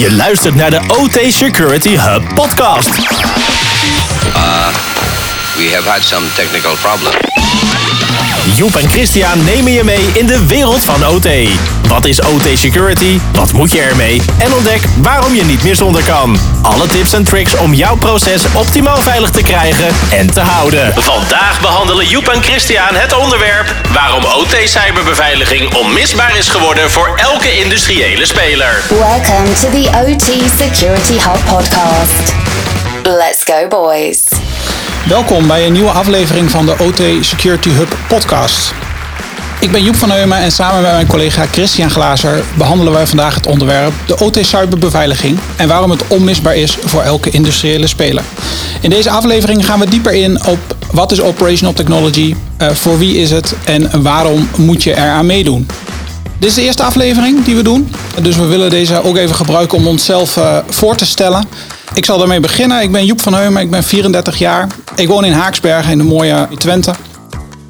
Je luistert naar de OT Security Hub podcast. We have had some technical problems. Joep en Christian nemen je mee in de wereld van OT. Wat is OT Security? Wat moet je ermee? En ontdek waarom je niet meer zonder kan. Alle tips en tricks om jouw proces optimaal veilig te krijgen en te houden. Vandaag behandelen Joep en Christian het onderwerp waarom OT cyberbeveiliging onmisbaar is geworden voor elke industriële speler. Welcome to the OT Security Hub podcast. Let's go, boys. Welkom bij een nieuwe aflevering van de OT Security Hub podcast. Ik ben Joep van Heumen en samen met mijn collega Christian Glazer behandelen wij vandaag het onderwerp de OT cyberbeveiliging en waarom het onmisbaar is voor elke industriële speler. In deze aflevering gaan we dieper in op wat is operational technology, uh, voor wie is het en waarom moet je eraan meedoen. Dit is de eerste aflevering die we doen, dus we willen deze ook even gebruiken om onszelf uh, voor te stellen. Ik zal daarmee beginnen. Ik ben Joep van Heumen, ik ben 34 jaar. Ik woon in Haaksbergen in de mooie Twente.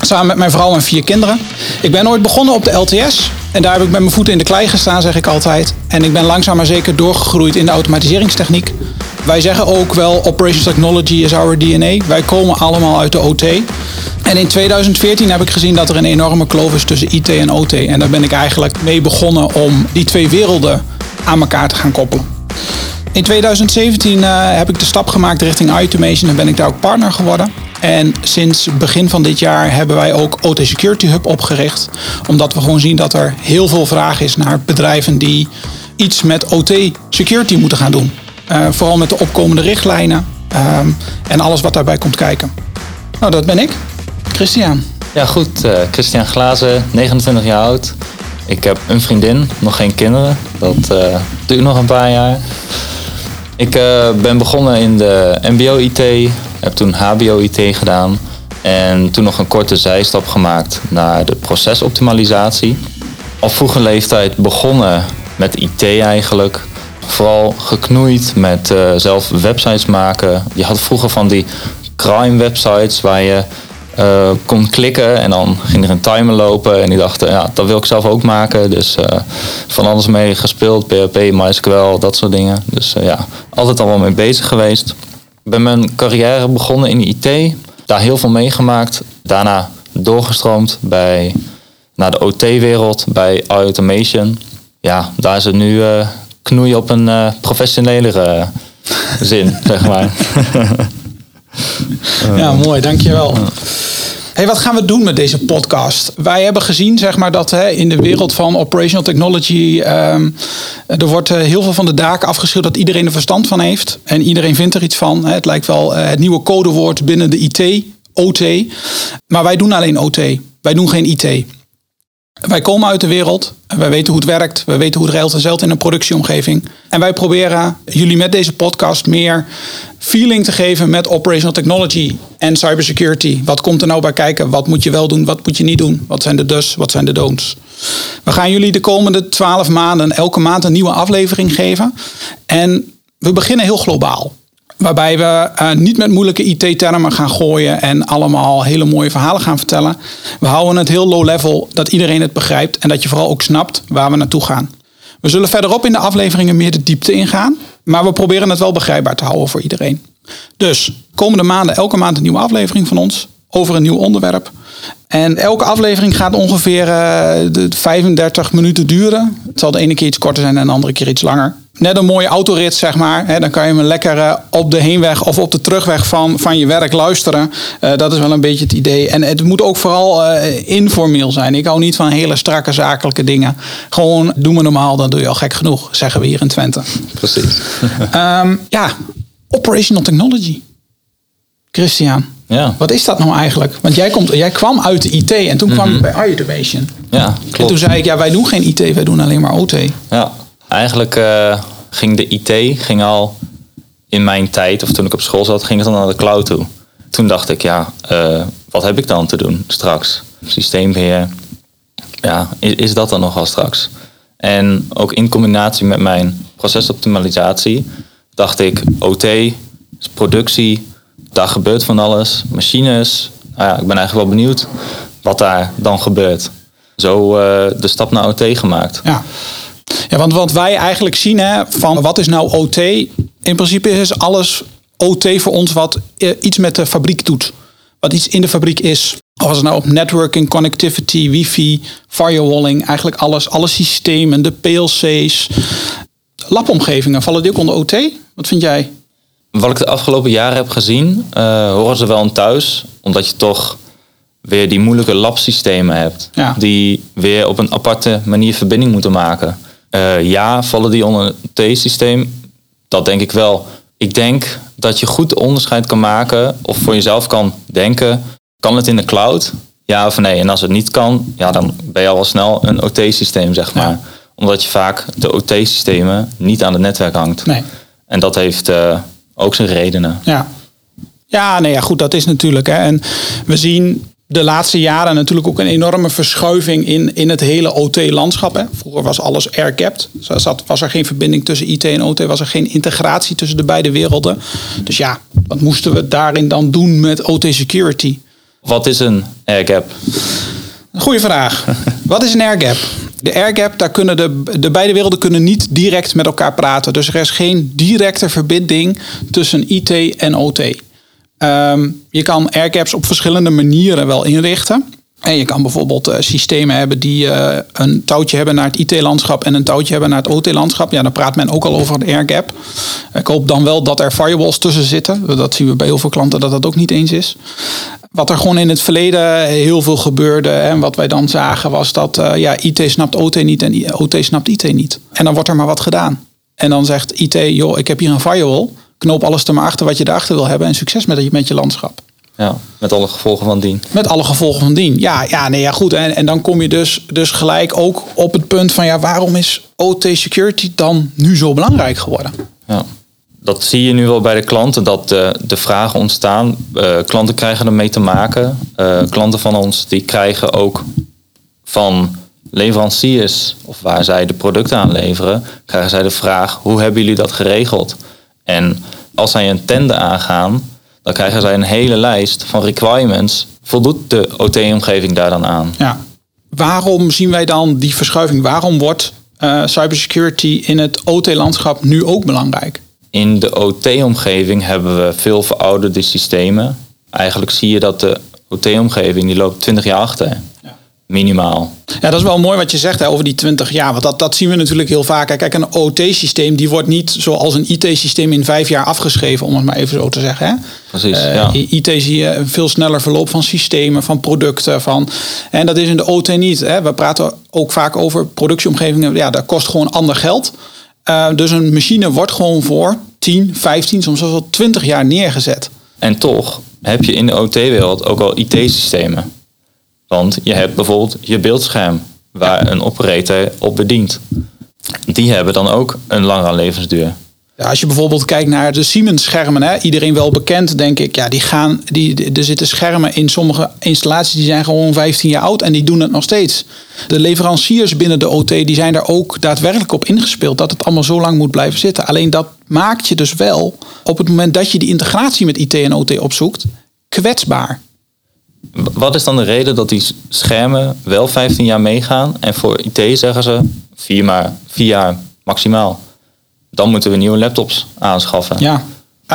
Samen met mijn vrouw en vier kinderen. Ik ben ooit begonnen op de LTS. En daar heb ik met mijn voeten in de klei gestaan, zeg ik altijd. En ik ben langzaam maar zeker doorgegroeid in de automatiseringstechniek. Wij zeggen ook wel Operations Technology is our DNA. Wij komen allemaal uit de OT. En in 2014 heb ik gezien dat er een enorme kloof is tussen IT en OT. En daar ben ik eigenlijk mee begonnen om die twee werelden aan elkaar te gaan koppelen. In 2017 uh, heb ik de stap gemaakt richting automation en ben ik daar ook partner geworden. En sinds begin van dit jaar hebben wij ook OT Security Hub opgericht. Omdat we gewoon zien dat er heel veel vraag is naar bedrijven die iets met OT security moeten gaan doen. Uh, vooral met de opkomende richtlijnen um, en alles wat daarbij komt kijken. Nou, dat ben ik. Christian. Ja, goed. Uh, Christian Glazen, 29 jaar oud. Ik heb een vriendin, nog geen kinderen. Dat uh, duurt nog een paar jaar. Ik uh, ben begonnen in de MBO-IT, heb toen HBO-IT gedaan en toen nog een korte zijstap gemaakt naar de procesoptimalisatie. Op vroege leeftijd begonnen met IT eigenlijk. Vooral geknoeid met uh, zelf websites maken. Je had vroeger van die crime websites waar je uh, kon klikken en dan ging er een timer lopen. En ik dacht, ja, dat wil ik zelf ook maken. Dus uh, van alles mee gespeeld, PHP, MySQL, dat soort dingen. Dus ja, altijd al wel mee bezig geweest. Ik ben mijn carrière begonnen in IT. Daar heel veel meegemaakt. Daarna doorgestroomd bij, naar de OT-wereld, bij automation. Ja, daar is het nu knoeien op een professionelere zin, zeg maar. Ja, mooi, dankjewel. Hey, wat gaan we doen met deze podcast? Wij hebben gezien zeg maar, dat hè, in de wereld van operational technology... Um, er wordt uh, heel veel van de daken afgeschreven dat iedereen er verstand van heeft. En iedereen vindt er iets van. Hè. Het lijkt wel uh, het nieuwe codewoord binnen de IT, OT. Maar wij doen alleen OT. Wij doen geen IT. Wij komen uit de wereld, wij weten hoe het werkt, we weten hoe het ruilt en zelt in een productieomgeving. En wij proberen jullie met deze podcast meer feeling te geven met operational technology en cybersecurity. Wat komt er nou bij kijken? Wat moet je wel doen? Wat moet je niet doen? Wat zijn de dus? Wat zijn de don'ts? We gaan jullie de komende twaalf maanden elke maand een nieuwe aflevering geven. En we beginnen heel globaal. Waarbij we uh, niet met moeilijke IT-termen gaan gooien en allemaal hele mooie verhalen gaan vertellen. We houden het heel low level, dat iedereen het begrijpt en dat je vooral ook snapt waar we naartoe gaan. We zullen verderop in de afleveringen meer de diepte ingaan, maar we proberen het wel begrijpbaar te houden voor iedereen. Dus komende maanden, elke maand een nieuwe aflevering van ons over een nieuw onderwerp. En elke aflevering gaat ongeveer uh, de 35 minuten duren. Het zal de ene keer iets korter zijn en de andere keer iets langer. Net een mooie autorit, zeg maar. He, dan kan je me lekker uh, op de heenweg of op de terugweg van, van je werk luisteren. Uh, dat is wel een beetje het idee. En het moet ook vooral informeel zijn. Ik hou niet van hele strakke zakelijke dingen. Gewoon doe me normaal, dan doe je al gek genoeg, zeggen we hier in Twente. Precies. um, ja, operational technology. Christian. Ja. Wat is dat nou eigenlijk? Want jij, komt, jij kwam uit de IT en toen mm -hmm. kwam je bij automation. Ja, klopt. En toen zei ik, ja, wij doen geen IT, wij doen alleen maar OT. Ja, eigenlijk uh, ging de IT ging al in mijn tijd, of toen ik op school zat, ging het dan naar de cloud toe. Toen dacht ik, ja, uh, wat heb ik dan te doen straks? Systeembeheer. Ja, is, is dat dan nogal straks? En ook in combinatie met mijn procesoptimalisatie dacht ik, OT, productie, daar gebeurt van alles. Machines. Nou ja, ik ben eigenlijk wel benieuwd wat daar dan gebeurt. Zo uh, de stap naar OT gemaakt. Ja. Ja, want wat wij eigenlijk zien hè, van wat is nou OT? In principe is alles OT voor ons wat eh, iets met de fabriek doet. Wat iets in de fabriek is. Of als het nou op networking, connectivity, wifi, firewalling, eigenlijk alles. Alle systemen, de PLC's, labomgevingen, vallen die ook onder OT? Wat vind jij? Wat ik de afgelopen jaren heb gezien, eh, horen ze wel een thuis. Omdat je toch weer die moeilijke labsystemen hebt. Ja. Die weer op een aparte manier verbinding moeten maken. Eh, ja, vallen die onder een T-systeem? Dat denk ik wel. Ik denk dat je goed onderscheid kan maken of voor jezelf kan denken. Kan het in de cloud? Ja of nee? En als het niet kan, ja, dan ben je al wel snel een OT-systeem, zeg maar. Ja. Omdat je vaak de OT-systemen niet aan het netwerk hangt. Nee. En dat heeft eh, ook zijn redenen. Ja. Ja, nee, ja, goed, dat is natuurlijk. Hè. En we zien de laatste jaren natuurlijk ook een enorme verschuiving in, in het hele OT-landschap. Vroeger was alles air-gapped. Dus zat, was er geen verbinding tussen IT en OT, was er geen integratie tussen de beide werelden. Dus ja, wat moesten we daarin dan doen met OT-security? Wat is een airgap? Goeie vraag. Wat is een airgap? De airgap, daar kunnen de, de beide werelden kunnen niet direct met elkaar praten. Dus er is geen directe verbinding tussen IT en OT. Ehm, je kan airgaps op verschillende manieren wel inrichten. En je kan bijvoorbeeld eh, systemen hebben die eh, een touwtje hebben naar het IT-landschap en een touwtje hebben naar het OT-landschap. Ja, dan praat men ook al over een airgap. Ik hoop dan wel dat er firewalls tussen zitten. Dat zien we bij heel veel klanten dat dat ook niet eens is. Wat er gewoon in het verleden heel veel gebeurde en wat wij dan zagen was dat eh, ja, IT snapt OT niet en OT snapt IT niet. En dan wordt er maar wat gedaan. En dan zegt IT, joh, ik heb hier een firewall. Knoop alles er maar achter wat je erachter wil hebben en succes met, je- met je landschap. Ja, met alle gevolgen van dien. Met alle gevolgen van dien. Ja, ja, nee, ja goed. En, en dan kom je dus, dus gelijk ook op het punt van ja, waarom is OT security dan nu zo belangrijk geworden? Ja. Dat zie je nu wel bij de klanten, dat de, de vragen ontstaan. Eh, klanten krijgen ermee te maken. Eh, klanten van ons die krijgen ook van leveranciers, of waar zij de producten aan leveren, krijgen zij de vraag: hoe hebben jullie dat geregeld? En als zij een tender aangaan, dan krijgen zij een hele lijst van requirements. Voldoet de OT-omgeving daar dan aan? Ja. Waarom zien wij dan die verschuiving? Waarom wordt eh, cybersecurity in het OT-landschap nu ook belangrijk? In de OT-omgeving hebben we veel verouderde systemen. Eigenlijk zie je dat de OT-omgeving die loopt 20 jaar achter. Minimaal. Ja, dat is wel mooi wat je zegt hè, over die 20 jaar. Want dat, dat zien we natuurlijk heel vaak. Kijk, een OT-systeem die wordt niet zoals een IT-systeem in vijf jaar afgeschreven, om het maar even zo te zeggen. Hè? Precies, Eh, ja. IT zie je een veel sneller verloop van systemen, van producten. Van, en dat is in de OT niet. Hè? We praten ook vaak over productieomgevingen. Ja, dat kost gewoon ander geld. Eh, dus een machine wordt gewoon voor 10, 15, soms wel 20 jaar neergezet. En toch heb je in de OT-wereld ook al IT-systemen. Want je hebt bijvoorbeeld je beeldscherm waar een operator op bedient. Die hebben dan ook een langere levensduur. Ja, als je bijvoorbeeld kijkt naar de Siemens-schermen, hè, iedereen wel bekend, denk ik. Ja, die gaan, die, er zitten schermen in sommige installaties die zijn gewoon 15 jaar oud en die doen het nog steeds. De leveranciers binnen de OT die zijn er ook daadwerkelijk op ingespeeld dat het allemaal zo lang moet blijven zitten. Alleen dat maakt je dus wel op het moment dat je die integratie met IT en OT opzoekt, kwetsbaar. Wat is dan de reden dat die schermen wel 15 jaar meegaan en voor IT zeggen ze 4, maar, 4 jaar maximaal? Dan moeten we nieuwe laptops aanschaffen. Ja.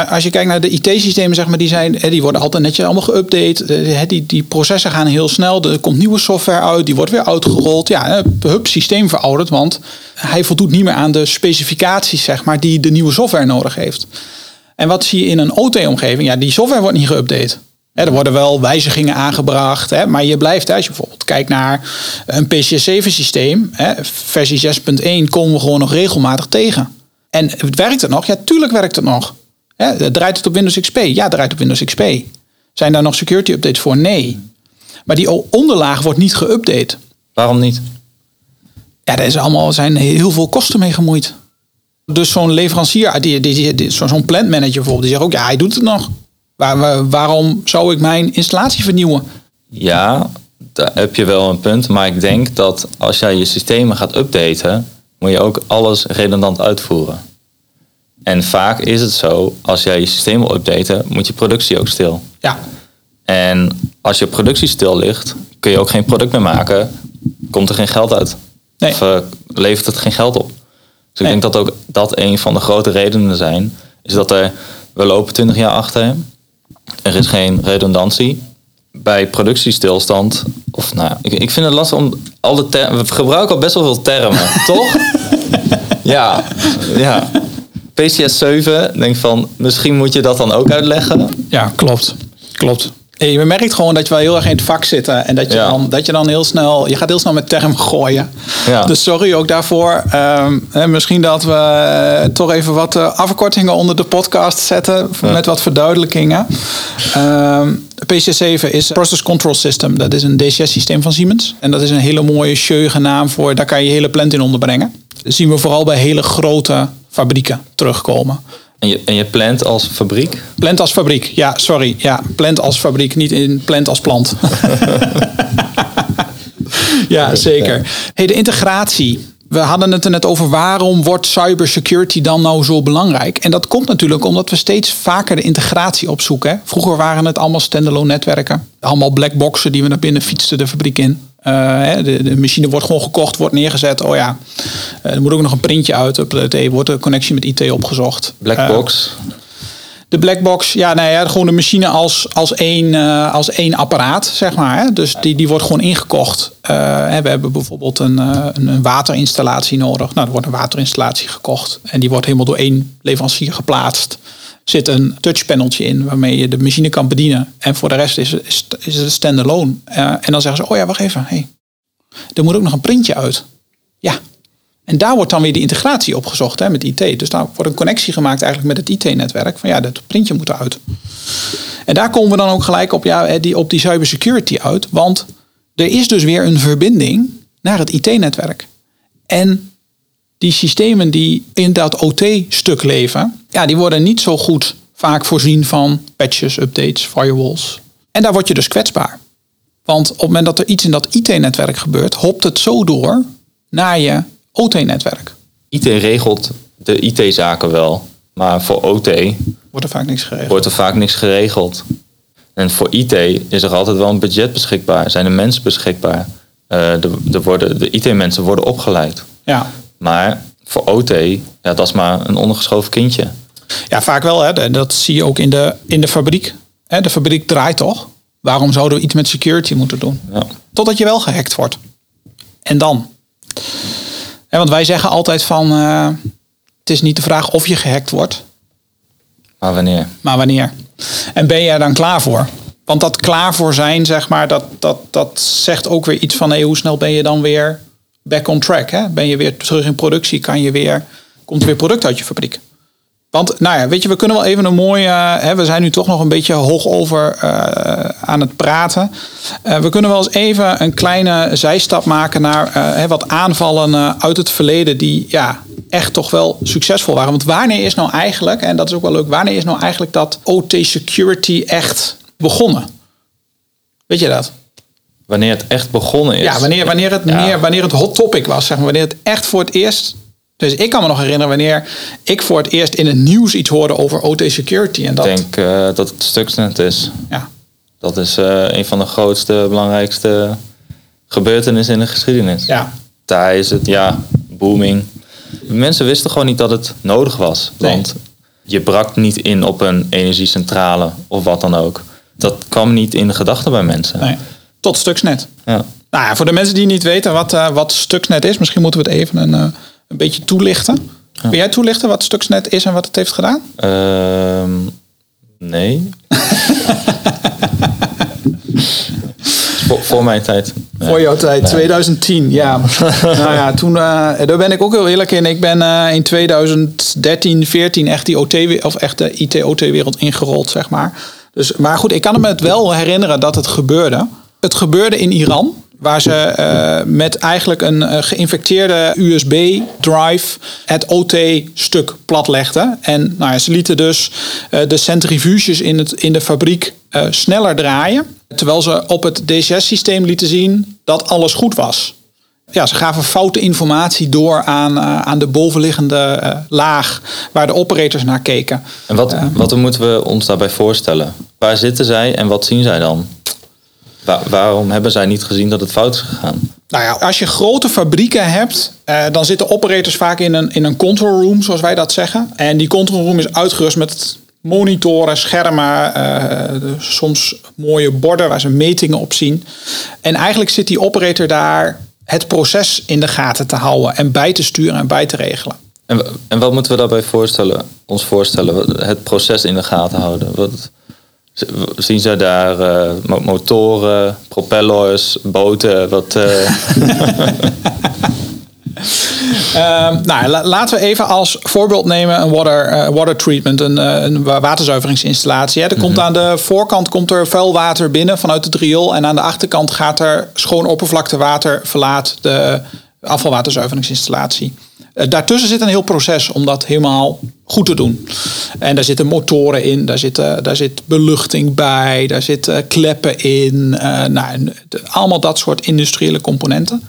Als je kijkt naar de IT-systemen, zeg maar, die, zijn, die worden altijd netjes allemaal geüpdate. Die, die processen gaan heel snel. Er komt nieuwe software uit, die wordt weer uitgerold. Ja, hup, systeem verouderd, want hij voldoet niet meer aan de specificaties, zeg maar, die de nieuwe software nodig heeft. En wat zie je in een OT-omgeving? Ja, die software wordt niet geüpdate. Er worden wel wijzigingen aangebracht, hè, maar je blijft, als je bijvoorbeeld kijkt naar een PCS7-systeem, hè, versie 6.1 komen we gewoon nog regelmatig tegen. En werkt het nog? Ja, tuurlijk werkt het nog. Draait het op Windows XP? Ja, het draait op Windows XP. Zijn daar nog security updates voor? Nee. Maar die onderlaag wordt niet geüpdate. Waarom niet? Ja, daar is allemaal, zijn heel veel kosten mee gemoeid. Dus zo'n leverancier, die, die, die, die- zo- zo'n plant manager bijvoorbeeld, die zegt ook, ja, hij doet het nog. Waar, waar- waarom zou ik mijn installatie vernieuwen? Ja, daar heb je wel een punt. Maar ik denk dat als jij je systemen gaat updaten, moet je ook alles redundant uitvoeren. En vaak is het zo, als jij je systeem wil updaten, moet je productie ook stil. Ja, En als je productie stil ligt, kun je ook geen product meer maken, komt er geen geld uit. Nee. Of eh, levert het geen geld op. Dus ik Nee. denk dat ook dat een van de grote redenen zijn. Is dat er, we lopen 20 jaar achter. Er is geen redundantie. Bij productiestilstand. Of nou, ja, ik, ik vind het lastig om al de termen. We gebruiken al best wel veel termen, toch? Ja, ja. PCS 7, denk van, misschien moet je dat dan ook uitleggen. Ja, klopt. Klopt. Je merkt gewoon dat je wel heel erg in het vak zit. En dat je, Ja. dan, dat je dan heel snel... Je gaat heel snel met termen gooien. Ja. Dus sorry ook daarvoor. Hè, misschien dat we eh, toch even wat eh, afkortingen onder de podcast zetten. Met wat verduidelijkingen. Ehm PC7 is Process Control System. Dat is een DCS-systeem van Siemens. En dat is een hele mooie, scheuige naam voor... Daar kan je je hele plant in onderbrengen. Dat zien we vooral bij hele grote fabrieken terugkomen. En je, en je plant als fabriek. Plant als fabriek. Ja, sorry. Ja, plant als fabriek, niet in plant als plant. ja, zeker. Hey, de integratie. We hadden het er net over waarom wordt cybersecurity dan nou zo belangrijk? En dat komt natuurlijk omdat we steeds vaker de integratie opzoeken. Vroeger waren het allemaal standalone netwerken. Allemaal blackboxen die we naar binnen fietsten de fabriek in. Eh, de, de machine wordt gewoon gekocht, wordt neergezet. Oh ja, Eh, er moet ook nog een printje uit. Huppatee, wordt de connectie met IT opgezocht. Black Eh, de blackbox, ja, nou ja, gewoon de machine als, als, één, als één apparaat, zeg maar. Hè? Dus die, die wordt gewoon ingekocht. Hè, we hebben bijvoorbeeld een, een, een waterinstallatie nodig. Nou, er wordt een waterinstallatie gekocht. En die wordt helemaal door één leverancier geplaatst. Zit een touchpaneltje in waarmee je de machine kan bedienen. En voor de rest is, is, het standalone. Eh, en dan zeggen ze, oh ja, wacht even. Hey, er moet ook nog een printje uit. Ja, en daar wordt dan weer die integratie opgezocht hè, met IT. Dus daar wordt een connectie gemaakt eigenlijk met het IT-netwerk. Van ja, dat printje moet eruit. En daar komen we dan ook gelijk op, ja, hè, die, op die cybersecurity uit. Want er is dus weer een verbinding naar het IT-netwerk. En die systemen die in dat OT-stuk leven, ja, die worden niet zo goed vaak voorzien van patches, updates, firewalls. En daar word je dus kwetsbaar. Want op het moment dat er iets in dat IT-netwerk gebeurt, hopt het zo door naar je OT-netwerk. IT regelt de IT-zaken wel. Maar voor OT Wordt er vaak niks geregeld. wordt er vaak niks geregeld. En voor IT is er altijd wel een budget beschikbaar. Zijn er mensen beschikbaar. Eh, de, de, worden, de IT-mensen worden opgeleid. Ja. Maar voor OT, ja, dat is maar een ondergeschoven kindje. Ja, vaak wel. Hè. Dat zie je ook in de, in de fabriek. Hè, De fabriek draait toch? Waarom zouden we iets met security moeten doen? Ja. Totdat je wel gehackt wordt. En dan? Want wij zeggen altijd van... eh, het is niet de vraag of je gehackt wordt, Maar wanneer? maar wanneer. En ben je er dan klaar voor? Want dat klaar voor zijn, zeg maar, dat, dat, dat zegt ook weer iets van... Hey, hoe snel ben je dan weer back on track? Hè? Ben je weer terug in productie? Kan je weer, komt er weer product uit je fabriek? Want, nou ja, weet je, we kunnen wel even een mooie... hè, we zijn nu toch nog een beetje hoog over eh, aan het praten. Eh, we kunnen wel eens even een kleine zijstap maken naar eh, hè, wat aanvallen eh, uit het verleden... die ja, echt toch wel succesvol waren. Want wanneer is nou eigenlijk, en dat is ook wel leuk... wanneer is nou eigenlijk dat OT-security echt begonnen? Weet je dat? Wanneer het echt begonnen is. Ja, wanneer, wanneer, het Ja. meer, wanneer het hot topic was, zeg maar. Wanneer het echt voor het eerst... Dus ik kan me nog herinneren wanneer ik voor het eerst in het nieuws iets hoorde over OT security. En dat, Ik denk eh, dat het Stuxnet is. ja, Dat is eh, een van de grootste, belangrijkste gebeurtenissen in de geschiedenis. ja, Daar is het, ja, booming. Mensen wisten gewoon niet dat het nodig was. Nee. Want je brak niet in op een energiecentrale of wat dan ook. Dat kwam niet in de gedachten bij mensen. nee. Tot Stuxnet. Ja. Nou ja, voor de mensen die niet weten wat, eh, wat Stuxnet is, misschien moeten we het even een, een beetje toelichten. Kun jij toelichten wat Stuxnet is en wat het heeft gedaan? Ehm, nee. voor, voor mijn tijd. Voor jouw tijd, 2010, ja. nou ja, toen, eh, daar ben ik ook heel eerlijk in. Ik ben eh, in 2013, 14 echt die OT, of echt de IT-OT-wereld ingerold, zeg maar. Dus, maar goed, ik kan me het wel herinneren dat het gebeurde. Het gebeurde in Iran, waar ze eh, met eigenlijk een eh, geïnfecteerde USB-drive het OT-stuk platlegden. En nou ja, ze lieten dus eh, de centrifuges in, het, in de fabriek sneller draaien. Terwijl ze op het DCS-systeem lieten zien dat alles goed was. Ja, ze gaven foute informatie door aan, aan de bovenliggende laag waar de operators naar keken. En wat, wat moeten we ons daarbij voorstellen? Waar zitten zij en wat zien zij dan? Wa- waarom hebben zij niet gezien dat het fout is gegaan? Nou ja, als je grote fabrieken hebt, eh, dan zitten operators vaak in een, in een control room, zoals wij dat zeggen. En die control room is uitgerust met monitoren, schermen, eh, soms mooie borden waar ze metingen op zien. En eigenlijk zit die operator daar het proces in de gaten te houden en bij te sturen en bij te regelen. En, en wat moeten we daarbij voorstellen, ons voorstellen? Het proces in de gaten houden. Wat, zien zij daar eh, mo- motoren, propellers, boten? Wat, Ehm, nou, la- laten we even als voorbeeld nemen een water, eh, water treatment, een, een wa- waterzuiveringsinstallatie. Hè. Er komt aan de voorkant komt er vuil water binnen vanuit het riool en aan de achterkant gaat er schoon oppervlaktewater verlaat de afvalwaterzuiveringsinstallatie. Eh, daartussen zit een heel proces om dat helemaal goed te doen. En daar zitten motoren in, daar zit, eh, daar zit beluchting bij, daar zitten kleppen in. eh, nou, allemaal dat soort industriële componenten.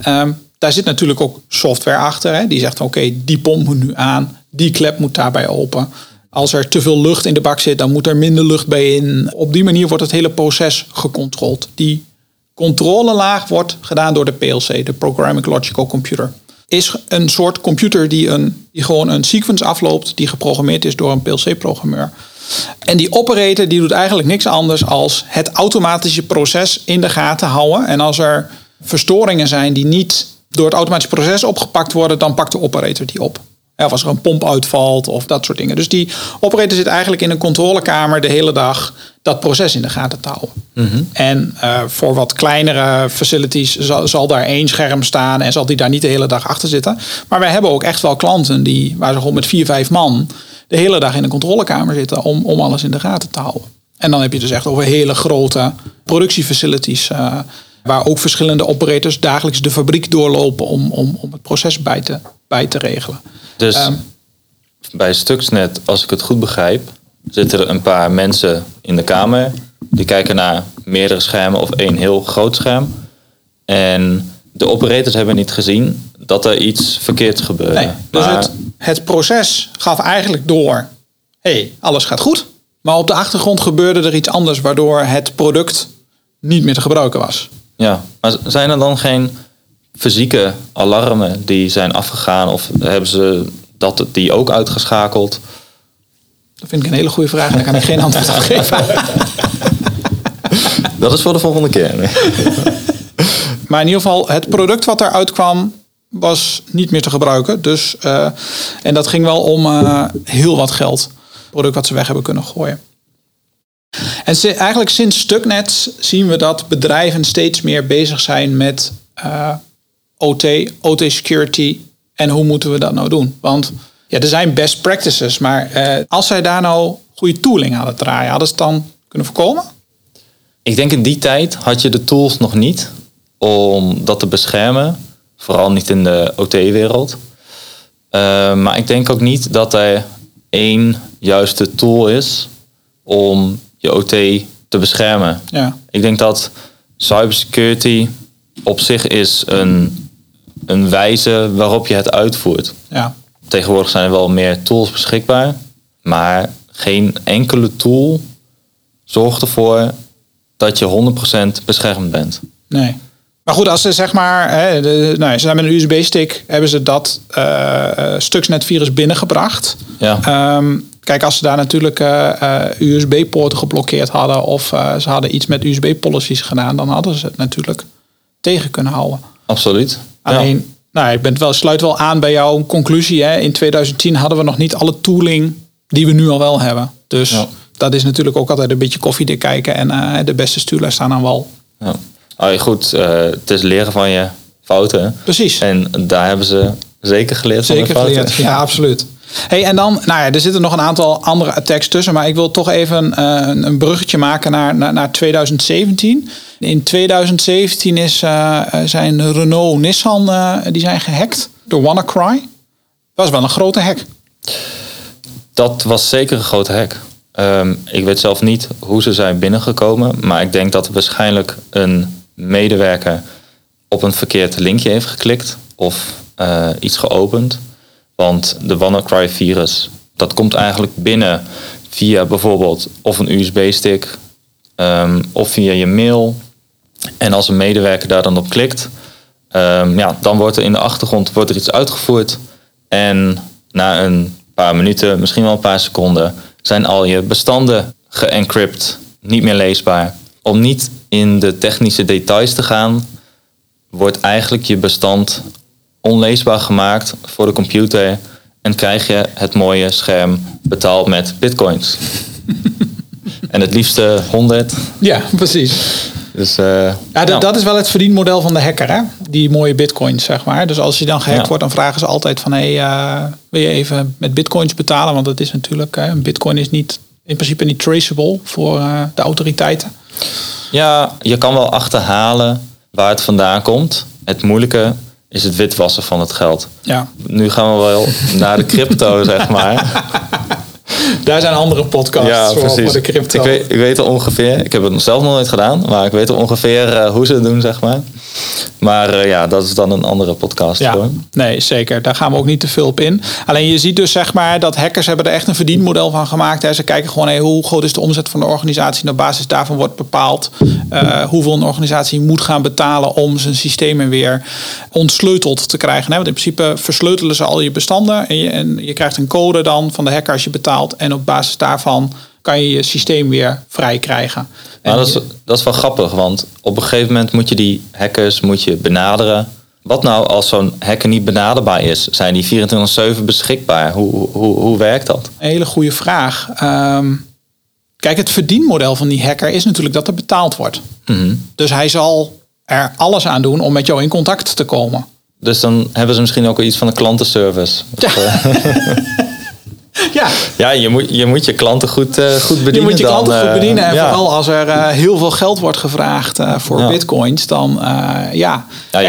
Ehm, daar zit natuurlijk ook software achter. Hè? Die zegt, oké, die pomp moet nu aan, die klep moet daarbij open. Als er te veel lucht in de bak zit, dan moet er minder lucht bij in. Op die manier wordt het hele proces gecontroleerd. Die controlelaag wordt gedaan door de PLC, de Programming Logical Computer. Is een soort computer die, een, die gewoon een sequence afloopt, die geprogrammeerd is door een PLC-programmeur. En die operator die doet eigenlijk niks anders als het automatische proces in de gaten houden. En als er verstoringen zijn die niet door het automatische proces opgepakt worden, dan pakt de operator die op. Of als er een pomp uitvalt of dat soort dingen. Dus die operator zit eigenlijk in een controlekamer de hele dag dat proces in de gaten te houden. En eh, voor wat kleinere facilities zal, zal daar één scherm staan en zal die daar niet de hele dag achter zitten. Maar wij hebben ook echt wel klanten die, waar ze gewoon met vier, vijf man de hele dag in een controlekamer zitten om, om alles in de gaten te houden. En dan heb je dus echt over hele grote productiefacilities. eh, waar ook verschillende operators dagelijks de fabriek doorlopen om, om, om het proces bij te, bij te regelen. dus Ehm. bij Stuxnet, als ik het goed begrijp, zitten er een paar mensen in de kamer. Die kijken naar meerdere schermen of één heel groot scherm. En de operators hebben niet gezien dat er iets verkeerds gebeurde. Nee, dus Maar- het, het proces gaf eigenlijk door, hey, alles gaat goed. Maar op de achtergrond gebeurde er iets anders waardoor het product niet meer te gebruiken was. Ja, maar zijn er dan geen fysieke alarmen die zijn afgegaan of hebben ze dat, die ook uitgeschakeld? Dat vind ik een hele goede vraag en daar kan ik geen antwoord op geven. Dat is voor de volgende keer. Maar in ieder geval, het product wat eruit kwam was niet meer te gebruiken. Dus, eh, en dat ging wel om eh, heel wat geld. Het product wat ze weg hebben kunnen gooien. En eigenlijk sinds Stuknet zien we dat bedrijven steeds meer bezig zijn met eh, OT, OT security. En hoe moeten we dat nou doen? Want ja, er zijn best practices, maar eh, als zij daar nou goede tooling hadden draaien, hadden ze het dan kunnen voorkomen? Ik denk in die tijd had je de tools nog niet om dat te beschermen. Vooral niet in de OT-wereld. Eh, maar ik denk ook niet dat er één juiste tool is om je OT te beschermen. Ja. Ik denk dat cybersecurity op zich is een, een wijze waarop je het uitvoert. Ja. Tegenwoordig zijn er wel meer tools beschikbaar, maar geen enkele tool zorgt ervoor dat je 100% beschermd bent. Nee. Maar goed, als ze zeg maar, hè, de, nou, ze zijn met een USB-stick, hebben ze dat eh eh, Stuxnet-virus binnengebracht. Ja. Ehm, kijk, als ze daar natuurlijk eh, eh, USB-poorten geblokkeerd hadden of eh, ze hadden iets met USB-policies gedaan, dan hadden ze het natuurlijk tegen kunnen houden. Absoluut. Alleen, nou, ik ben wel, sluit wel aan bij jouw conclusie. Hè. In 2010 hadden we nog niet alle tooling die we nu al wel hebben. Dus Ja. dat is natuurlijk ook altijd een beetje koffiedik kijken en de beste stuurlui staan aan wal. Ja. Goed, het is leren van je fouten. Precies. En daar hebben ze zeker geleerd van Zeker geleerd. Ja, absoluut. Hey, en dan, nou ja, er zitten nog een aantal andere attacks tussen, maar ik wil toch even eh, een, bruggetje maken naar, naar, naar 2017. In 2017 is, eh, eh, zijn Renault, Nissan, die zijn gehackt door WannaCry. Dat was wel een grote hack. Dat was zeker een grote hack. Ehm, ik weet zelf niet hoe ze zijn binnengekomen, maar ik denk dat waarschijnlijk een medewerker op een verkeerd linkje heeft geklikt of iets geopend. Want de WannaCry-virus, dat komt eigenlijk binnen via bijvoorbeeld of een USB-stick ehm, of via je mail En als een medewerker daar dan op klikt, ehm, ja, dan wordt er in de achtergrond wordt er iets uitgevoerd. En na een paar minuten, misschien wel een paar seconden, zijn al je bestanden geencrypt, niet meer leesbaar. Om niet in de technische details te gaan, wordt eigenlijk je bestand onleesbaar gemaakt voor de computer en krijg je het mooie scherm betaald met bitcoins. en het liefste 100. Ja, precies. Dus, eh, Ja, dat, nou, dat is wel het verdienmodel van de hacker, hè? Die mooie bitcoins, zeg maar. Dus als je dan gehackt Ja. wordt, dan vragen ze altijd van... Hey, eh, wil je even met bitcoins betalen? Want het is natuurlijk... een bitcoin is niet, in principe niet traceable voor eh, de autoriteiten. Ja, je kan wel achterhalen waar het vandaan komt. Het moeilijke is het witwassen van het geld. Ja, Nu gaan we wel naar de crypto, zeg maar. Daar zijn andere podcasts voor, voor de crypto. Ik weet, ik weet al ongeveer, ik heb het zelf nog nooit gedaan, maar ik weet al ongeveer eh, hoe ze het doen, zeg maar. Maar eh, ja, dat is dan een andere podcast Ja, nee, zeker. Daar gaan we ook niet te veel op in. Alleen je ziet dus zeg maar dat hackers hebben er echt een verdienmodel van gemaakt. Hè. Ze kijken gewoon hey, hoe groot is de omzet van de organisatie. En op basis daarvan wordt bepaald eh, hoeveel een organisatie moet gaan betalen om zijn systemen weer ontsleuteld te krijgen. Hè. Want in principe versleutelen ze al je bestanden en je, en je krijgt een code dan van de hacker als je betaalt. En op basis daarvan kan je je systeem weer vrij krijgen. Maar dat is, dat is wel grappig, want op een gegeven moment moet je die hackers moet je benaderen. Wat nou als zo'n hacker niet benaderbaar is? Zijn die 24-7 beschikbaar? Hoe, hoe, hoe werkt dat? Een hele goede vraag. Ehm, kijk, het verdienmodel van die hacker is natuurlijk dat er betaald wordt. Dus hij zal er alles aan doen om met jou in contact te komen. Dus dan hebben ze misschien ook wel iets van een klantenservice. Ja. Ja, je moet je, moet je klanten goed, eh, goed bedienen. je moet je dan, klanten goed eh, bedienen. En ja. vooral als er eh, heel veel geld wordt gevraagd voor Ja. bitcoins, dan ja. Ja,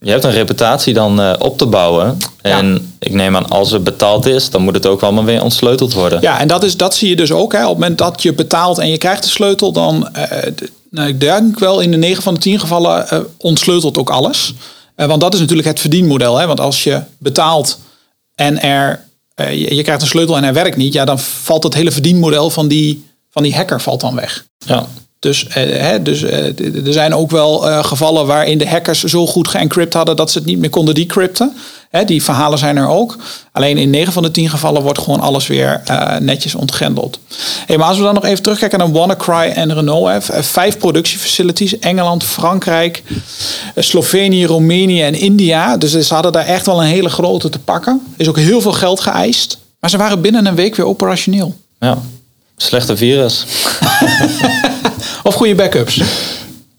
je, hebt een reputatie dan op te bouwen. En ik neem aan, als het betaald is, dan moet het ook allemaal weer ontsleuteld worden. Ja, en dat, is, dat zie je dus ook. Hè. Op het moment dat je betaalt en je krijgt de sleutel, dan nou, ik denk wel in de 9 van de 10 gevallen ontsleutelt ook alles. Want dat is natuurlijk het verdienmodel. Hè. Want als je betaalt en er, eh, je, je krijgt een sleutel en hij werkt niet, ja, dan valt het hele verdienmodel van die, van die hacker valt dan weg. Ja. Dus, eh, hè, dus eh, er zijn ook wel eh, gevallen waarin de hackers zo goed geëncrypt hadden dat ze het niet meer konden decrypten. Hè, die verhalen zijn er ook. Alleen in 9 van de 10 gevallen wordt gewoon alles weer netjes ontgrendeld. Hey, maar als we dan nog even terugkijken naar WannaCry en Renault. Hè, vijf productiefacilities. Engeland, Frankrijk, Slovenië, Roemenië en India. Dus ze hadden daar echt wel een hele grote te pakken. Is ook heel veel geld geëist. Maar ze waren binnen een week weer operationeel. ja. Slechte virus. Of goede backups.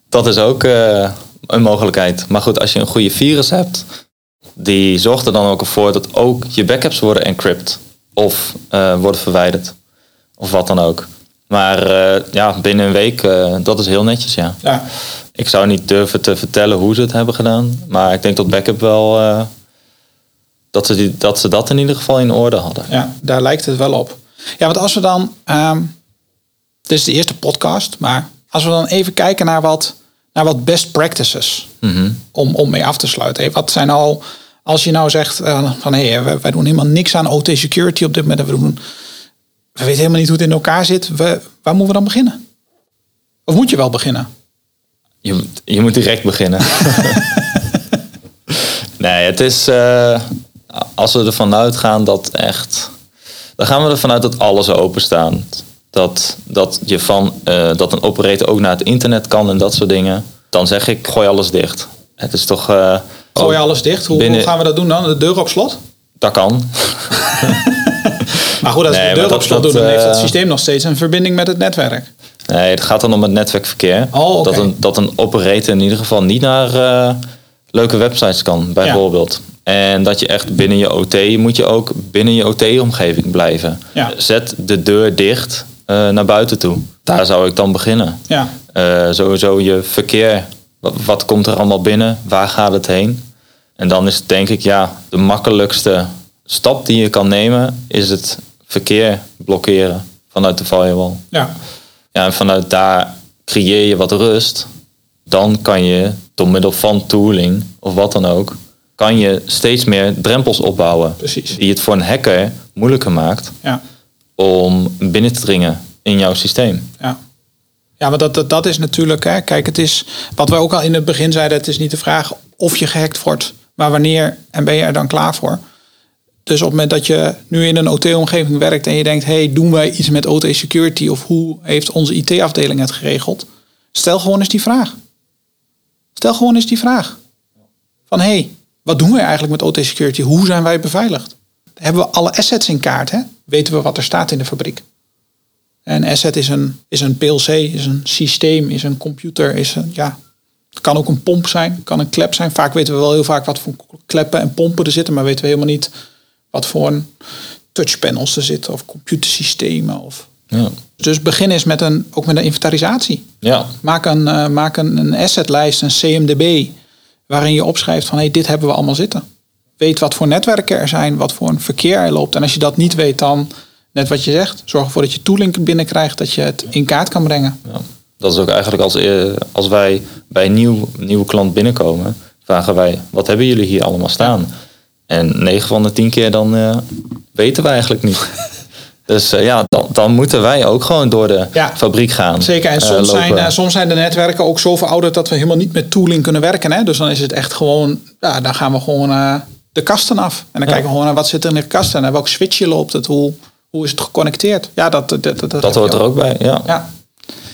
Dat is ook eh, een mogelijkheid. Maar goed, als je een goede virus hebt, die zorgt er dan ook voor dat ook je backups worden encrypt. Of eh, worden verwijderd. Of wat dan ook. Maar eh, ja, binnen een week, dat is heel netjes, ja. Ja. Ik zou niet durven te vertellen hoe ze het hebben gedaan. Maar ik denk dat backup wel... dat, ze die, dat ze dat in ieder geval in orde hadden. Ja, daar lijkt het wel op. Ja, want als we dan. ehm dit is de eerste podcast, maar als we dan even kijken naar wat, naar wat best practices. om, om mee af te sluiten. Hey, wat zijn al. Als je nou zegt eh, van hé, hey, wij, wij doen helemaal niks aan OT security op dit moment. We, doen, we weten helemaal niet hoe het in elkaar zit. We, waar moeten we dan beginnen? Of moet je wel beginnen? Je, moet- je moet direct beginnen. nee, het is. eh, als we ervan uitgaan dat echt. Dan gaan we ervan uit dat alles open staat. Dat, dat, je van, eh, dat een operator ook naar het internet kan en dat soort dingen. Dan zeg ik, gooi alles dicht. Het is toch. eh, Gooi alles dicht? Hoe, binnen- hoe gaan we dat doen dan? De deur op slot? Dat kan. Maar goed, als Nee, de deur op slot doen, dan heeft het eh, systeem nog steeds een verbinding met het netwerk. Nee, het gaat dan om het netwerkverkeer. Oh, dat, een, dat een operator in ieder geval niet naar leuke websites kan, bijvoorbeeld. En dat je echt binnen je OT, moet je ook binnen je OT-omgeving blijven. Ja. Zet de deur dicht eh, naar buiten toe. Daar zou ik dan beginnen. Ja. Eh, sowieso je verkeer. Wat, wat komt er allemaal binnen? Waar gaat het heen? En dan is het denk ik, ja, de makkelijkste stap die je kan nemen, is het verkeer blokkeren vanuit de firewall. Ja. Ja, en vanuit daar creëer je wat rust. Dan kan je door middel van tooling of wat dan ook, kan je steeds meer drempels opbouwen. Precies. Die het voor een hacker moeilijker maakt Ja. Om binnen te dringen in jouw systeem. Ja. Ja, maar dat, dat, dat is natuurlijk, hè, kijk, het is wat we ook al in het begin zeiden: het is niet de vraag of je gehackt wordt, maar wanneer en ben je er dan klaar voor? Dus op het moment dat je nu in een OT-omgeving werkt en je denkt: hey, doen wij iets met OT-security of hoe heeft onze IT-afdeling het geregeld? Stel gewoon eens die vraag. Stel gewoon eens die vraag. Van hey, wat doen wij eigenlijk met OT-security? Hoe zijn wij beveiligd? Hebben we alle assets in kaart? Hè? Weten we wat er staat in de fabriek? Een asset is een, is een PLC, is een systeem, is een computer, is een, ja, het kan ook een pomp zijn, het kan een klep zijn. Vaak weten we wel heel vaak wat voor kleppen en pompen er zitten, maar weten we helemaal niet wat voor touchpanels er zitten of computersystemen. Of... Ja. Dus begin eens met een, ook met een inventarisatie. Ja. Maak een, uh, maak een, een assetlijst, een CMDB, waarin je opschrijft van hey, dit hebben we allemaal zitten. Weet wat voor netwerken er zijn, wat voor een verkeer er loopt. En als je dat niet weet, dan net wat je zegt, zorg ervoor dat je tooling binnenkrijgt, dat je het in kaart kan brengen. Ja. Dat is ook eigenlijk als, eh, als wij bij een nieuw, nieuwe klant binnenkomen, vragen wij, wat hebben jullie hier allemaal staan? En 9 van de 10 keer dan uh, weten we eigenlijk niet. Dus uh, ja, dan, dan, moeten wij ook gewoon door de ja, fabriek gaan. Zeker, en soms, uh, zijn, soms zijn de netwerken ook zo verouderd dat we helemaal niet met tooling kunnen werken. Hè? Dus dan is het echt gewoon, ja, dan gaan we gewoon de kasten af. En dan kijken we gewoon naar wat zit er in de kasten en welk switchje loopt het, hoe, hoe is het geconnecteerd. Ja, dat, dat, dat, dat hoort er ook bij, ja. ja.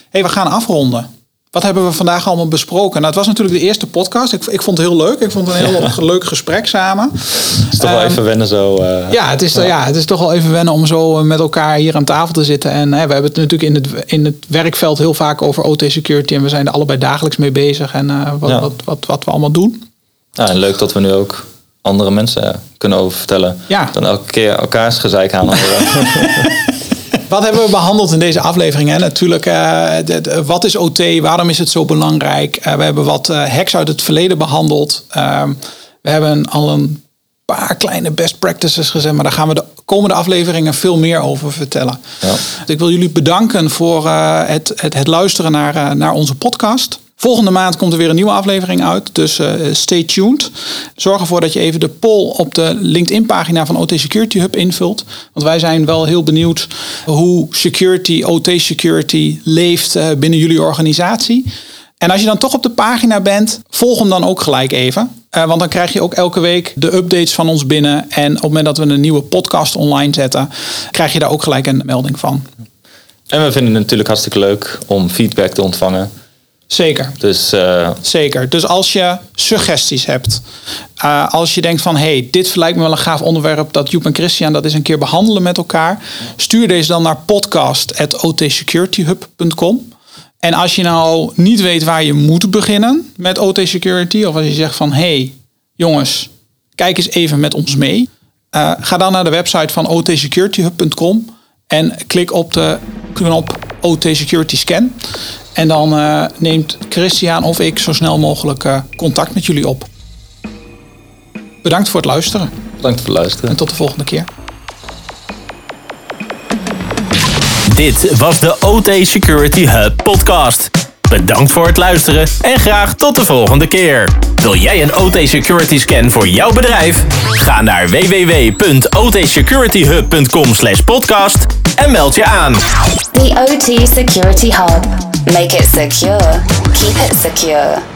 hey, we gaan afronden. Wat hebben we vandaag allemaal besproken? Nou, het was natuurlijk de eerste podcast. Ik, ik vond het heel leuk. Ik vond het een heel ja. leuk gesprek samen. Het is toch wel um, even wennen zo. Uh, ja, het is, ja. ja. het is toch wel even wennen om zo met elkaar hier aan tafel te zitten. En hè, we hebben het natuurlijk in het, in het werkveld heel vaak over OT security. En we zijn er allebei dagelijks mee bezig. En uh, wat, ja. wat, wat, wat, we allemaal doen. Ja, en leuk dat we nu ook andere mensen kunnen over vertellen. Ja. Dan elke keer elkaars gezeik aan. Wat hebben we behandeld in deze aflevering? Hè? Natuurlijk, uh, de, de, wat is OT? Waarom is het zo belangrijk? Uh, we hebben wat uh, hacks uit het verleden behandeld. Ehm, we hebben al een paar kleine best practices gezet, maar daar gaan we de komende afleveringen veel meer over vertellen. Ja. Dus ik wil jullie bedanken voor het, het, het, luisteren naar, naar onze podcast. Volgende maand komt er weer een nieuwe aflevering uit, dus uh, stay tuned. Zorg ervoor dat je even de poll op de LinkedIn-pagina van OT Security Hub invult. Want wij zijn wel heel benieuwd hoe security, OT security leeft uh, binnen jullie organisatie. En als je dan toch op de pagina bent, volg hem dan ook gelijk even. Uh, want dan krijg je ook elke week de updates van ons binnen. En op het moment dat we een nieuwe podcast online zetten, krijg je daar ook gelijk een melding van. En we vinden het natuurlijk hartstikke leuk om feedback te ontvangen. Zeker. Dus, uh... Zeker. Dus als je suggesties hebt, uh, als je denkt van hey, dit lijkt me wel een gaaf onderwerp dat Joep en Christian dat eens een keer behandelen met elkaar, stuur deze dan naar podcast@otsecurityhub.com. En als je nou niet weet waar je moet beginnen met OT security, of als je zegt van hey, jongens, kijk eens even met ons mee, uh, ga dan naar de website van otsecurityhub.com en klik op de knop OT Security Scan. En dan uh, neemt Christian of ik zo snel mogelijk uh, contact met jullie op. Bedankt voor het luisteren. Bedankt voor het luisteren. En tot de volgende keer. Dit was de OT Security Hub podcast. Bedankt voor het luisteren en graag tot de volgende keer. Wil jij een OT Security scan voor jouw bedrijf? Ga naar www.otsecurityhub.com/podcast en meld je aan. The OT Security Hub. Make it secure. Keep it secure.